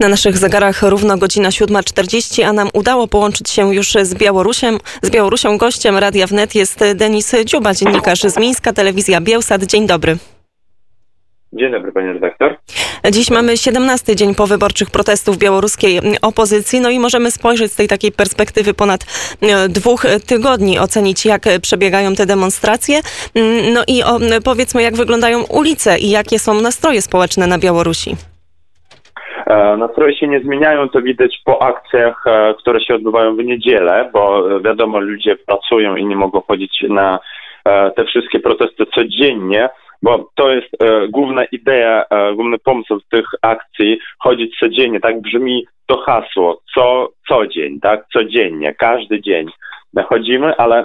Na naszych zegarach równo godzina 7.40, a nam udało połączyć się już z Białorusiem. Z Białorusią gościem Radia Wnet jest Denis Dziuba, dziennikarz z Mińska, telewizja Bielsat. Dzień dobry. Dzień dobry, panie redaktor. Dziś mamy 17 dzień powyborczych protestów białoruskiej opozycji, no i możemy spojrzeć z tej takiej perspektywy ponad e, dwóch tygodni, ocenić jak przebiegają te demonstracje, mm, no i o, powiedzmy jak wyglądają ulice i jakie są nastroje społeczne na Białorusi. E, nastroje się nie zmieniają, to widać po akcjach, e, które się odbywają w niedzielę, bo e, wiadomo, ludzie pracują i nie mogą chodzić na te wszystkie protesty codziennie, bo to jest główna idea, główny pomysł tych akcji, chodzić codziennie, tak brzmi to hasło, co, co dzień, tak, codziennie, każdy dzień chodzimy, ale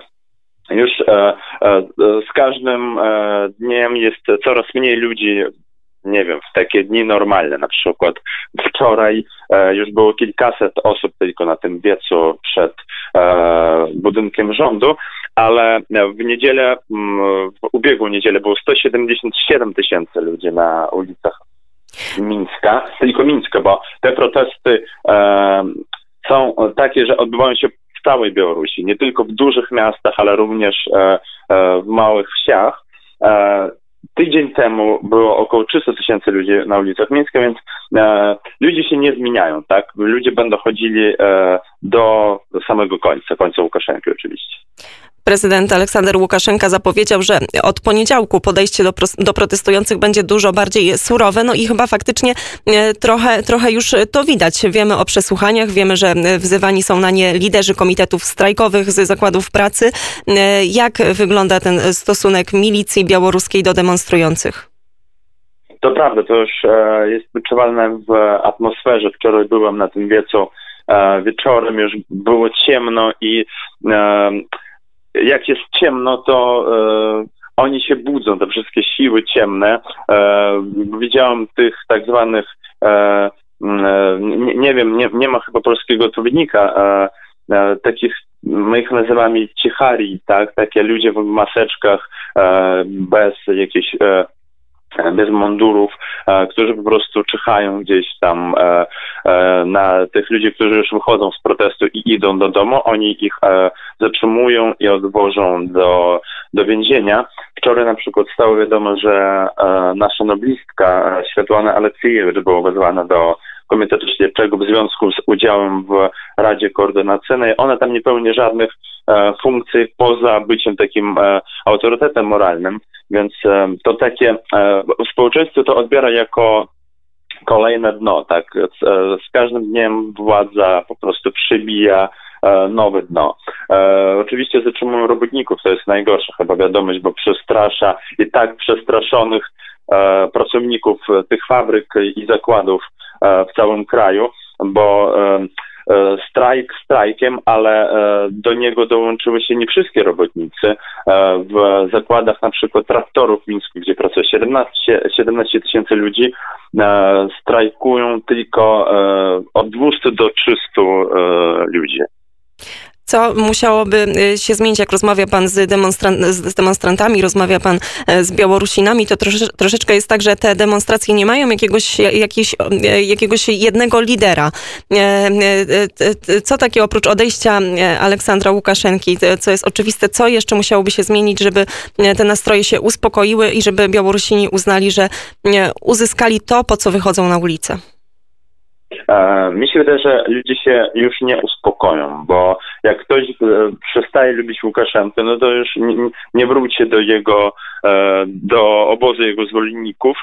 już e, e, z każdym e, dniem jest coraz mniej ludzi nie wiem, w takie dni normalne, na przykład wczoraj e, już było kilkaset osób tylko na tym wiecu przed e, budynkiem rządu, ale w niedzielę, mm, w ubiegłą niedzielę było 177 tysięcy ludzi na ulicach Mińska, tylko Mińska, bo te protesty e, są takie, że odbywają się w całej Białorusi, nie tylko w dużych miastach, ale również e, e, w małych wsiach. Tydzień temu było około 300 tysięcy ludzi na ulicach Mińska, więc ludzie się nie zmieniają, tak? Ludzie będą chodzili e, do samego końca, końca Łukaszenki oczywiście. Prezydent Aleksander Łukaszenka zapowiedział, że od poniedziałku podejście do, do, protestujących będzie dużo bardziej surowe, no i chyba faktycznie e, trochę, trochę już to widać. Wiemy o przesłuchaniach, wiemy, że wzywani są na nie liderzy komitetów strajkowych z zakładów pracy. E, jak wygląda ten stosunek milicji białoruskiej do demonstrujących? To prawda, to już e, jest wyczuwalne w atmosferze. Wczoraj byłem na tym wiecu wieczorem, już było ciemno i jak jest ciemno, to e, oni się budzą, te wszystkie siły ciemne. E, widziałem tych tak zwanych, e, nie, wiem, nie, nie, ma chyba polskiego odpowiednika, e, e, takich, my ich nazywamy cichari, tak, takie ludzie w maseczkach, e, bez jakiejś bez mundurów, e, którzy po prostu czyhają gdzieś tam e, e, na tych ludzi, którzy już wychodzą z protestu i idą do domu. Oni ich zatrzymują i odwożą do, do więzienia. Wczoraj na przykład stało wiadomo, że nasza noblistka Światłana Aleksiejewicz była wezwana do Komitetu Śledczego w związku z udziałem w Radzie Koordynacyjnej. Ona tam nie pełni żadnych e, funkcji poza byciem takim e, autorytetem moralnym, więc to takie e, społeczeństwo to odbiera jako kolejne dno, tak? Z, e, z każdym dniem władza po prostu przybija e, nowe dno. Oczywiście zatrzymują robotników, to jest najgorsza chyba wiadomość, bo przestrasza i tak przestraszonych pracowników tych fabryk i zakładów w całym kraju, bo strajk strajkiem, ale do niego dołączyły się nie wszystkie robotnicy. W zakładach na przykład traktorów w Mińsku, gdzie pracuje 17, 17 tysięcy ludzi, strajkują tylko od 200 do 300 ludzi. Co musiałoby y, się zmienić, jak rozmawia pan z, demonstran z demonstrantami, rozmawia pan e, z Białorusinami, to trosze troszeczkę jest tak, że te demonstracje nie mają jakiegoś, e, jakiegoś jednego lidera. E, co takie oprócz odejścia Aleksandra Łukaszenki, co jest oczywiste, co jeszcze musiałoby się zmienić, żeby te nastroje się uspokoiły i żeby Białorusini uznali, że uzyskali to, po co wychodzą na ulicę? E, mi się wydaje, że ludzie się już nie uspokoją, bo jak ktoś e, przestaje lubić Łukaszenkę, no to już nie, wróci do jego, e, do obozu jego zwolenników.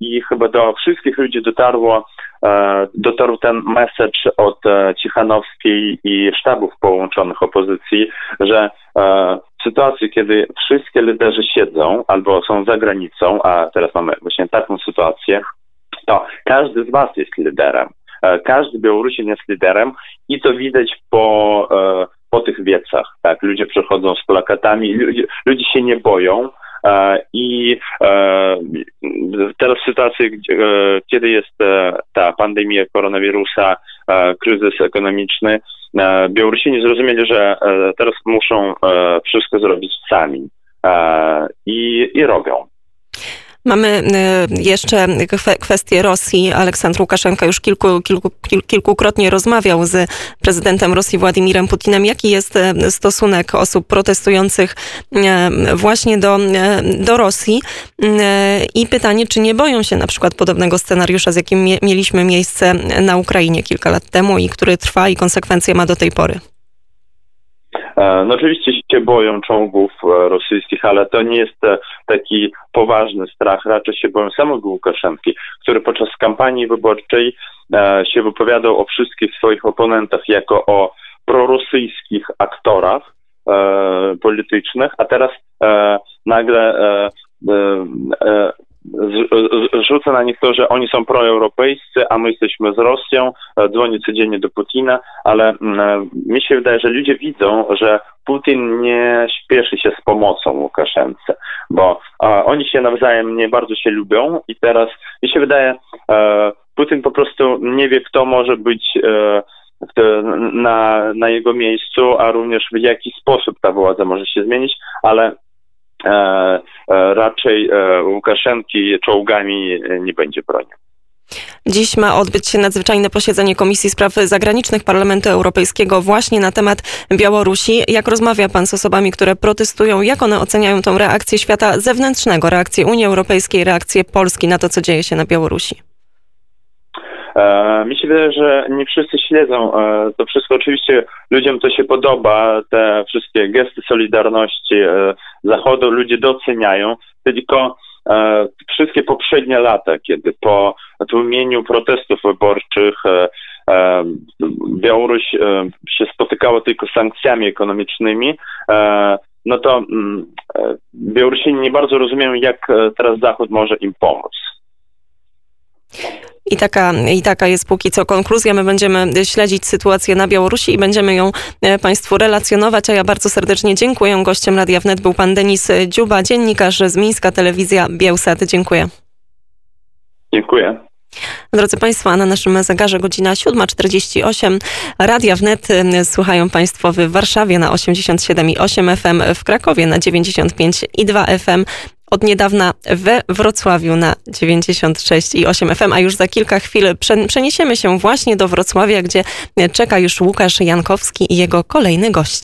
I chyba do wszystkich ludzi dotarło, dotarł ten message od Cichanowskiej i sztabów połączonych opozycji, że w sytuacji, kiedy wszystkie liderzy siedzą albo są za granicą, a teraz mamy właśnie taką sytuację, to każdy z was jest liderem. E, każdy Białorusin jest liderem i to widać po, e, po tych wiecach. Tak, ludzie przychodzą z plakatami, ludzie, ludzie się nie boją. E, I teraz w sytuacji, kiedy jest ta pandemia koronawirusa, kryzys ekonomiczny, Białorusini zrozumieli, że teraz muszą wszystko zrobić sami i, i robią. Mamy e, jeszcze kwe- kwestię Rosji. Aleksandr Łukaszenka już kilku, kilku, kil- kilkukrotnie rozmawiał z prezydentem Rosji Władimirem Putinem. Jaki jest e, stosunek osób protestujących e, właśnie do, do Rosji? I pytanie, czy nie boją się na przykład podobnego scenariusza, z jakim mie- mieliśmy miejsce na Ukrainie kilka lat temu i który trwa i konsekwencje ma do tej pory? E, No oczywiście się boją czołgów e, rosyjskich, ale to nie jest e, taki poważny strach, raczej się boją samego Łukaszenki, który podczas kampanii wyborczej się wypowiadał o wszystkich swoich oponentach jako o prorosyjskich aktorach politycznych, a teraz nagle rzuca na nich to, że oni są proeuropejscy, a my jesteśmy z Rosją, e, dzwoni codziennie do Putina, ale mm, e, mi się wydaje, że ludzie widzą, że Putin nie śpieszy się z pomocą Łukaszence, bo oni się nawzajem nie bardzo się lubią i teraz mi się wydaje, e, Putin po prostu nie wie, kto może być na, na jego miejscu, a również w jaki sposób ta władza może się zmienić, ale raczej e, Łukaszenki czołgami e, nie będzie bronił. Dziś ma odbyć się nadzwyczajne posiedzenie Komisji Spraw Zagranicznych Parlamentu Europejskiego właśnie na temat Białorusi. Jak rozmawia pan z osobami, które protestują? Jak one oceniają tą reakcję świata zewnętrznego, reakcję Unii Europejskiej, reakcję Polski na to, co dzieje się na Białorusi? E, mi się wydaje, że nie wszyscy śledzą e, to wszystko. Oczywiście ludziom to się podoba, te wszystkie gesty solidarności e, Zachodu ludzie doceniają, tylko wszystkie poprzednie lata, kiedy po tłumieniu protestów wyborczych Białoruś się spotykała tylko z sankcjami ekonomicznymi, no to mm, Białorusini nie bardzo rozumieją, jak teraz Zachód może im pomóc. I taka, I taka jest póki co konkluzja. My będziemy śledzić sytuację na Białorusi i będziemy ją e, Państwu relacjonować. A ja bardzo serdecznie dziękuję. Gościem Radia Wnet był pan Denis Dziuba, dziennikarz z Mińska Telewizja Bielsat. Dziękuję. Dziękuję. Drodzy Państwo, na naszym zegarze godzina 7.48. Radia Wnet y, słuchają Państwo w Warszawie na 87,8 FM, w Krakowie na 95,2 FM. Od niedawna we Wrocławiu na 96,8 FM, a już za kilka chwil prze- przeniesiemy się właśnie do Wrocławia, gdzie czeka już Łukasz Jankowski i jego kolejny gość.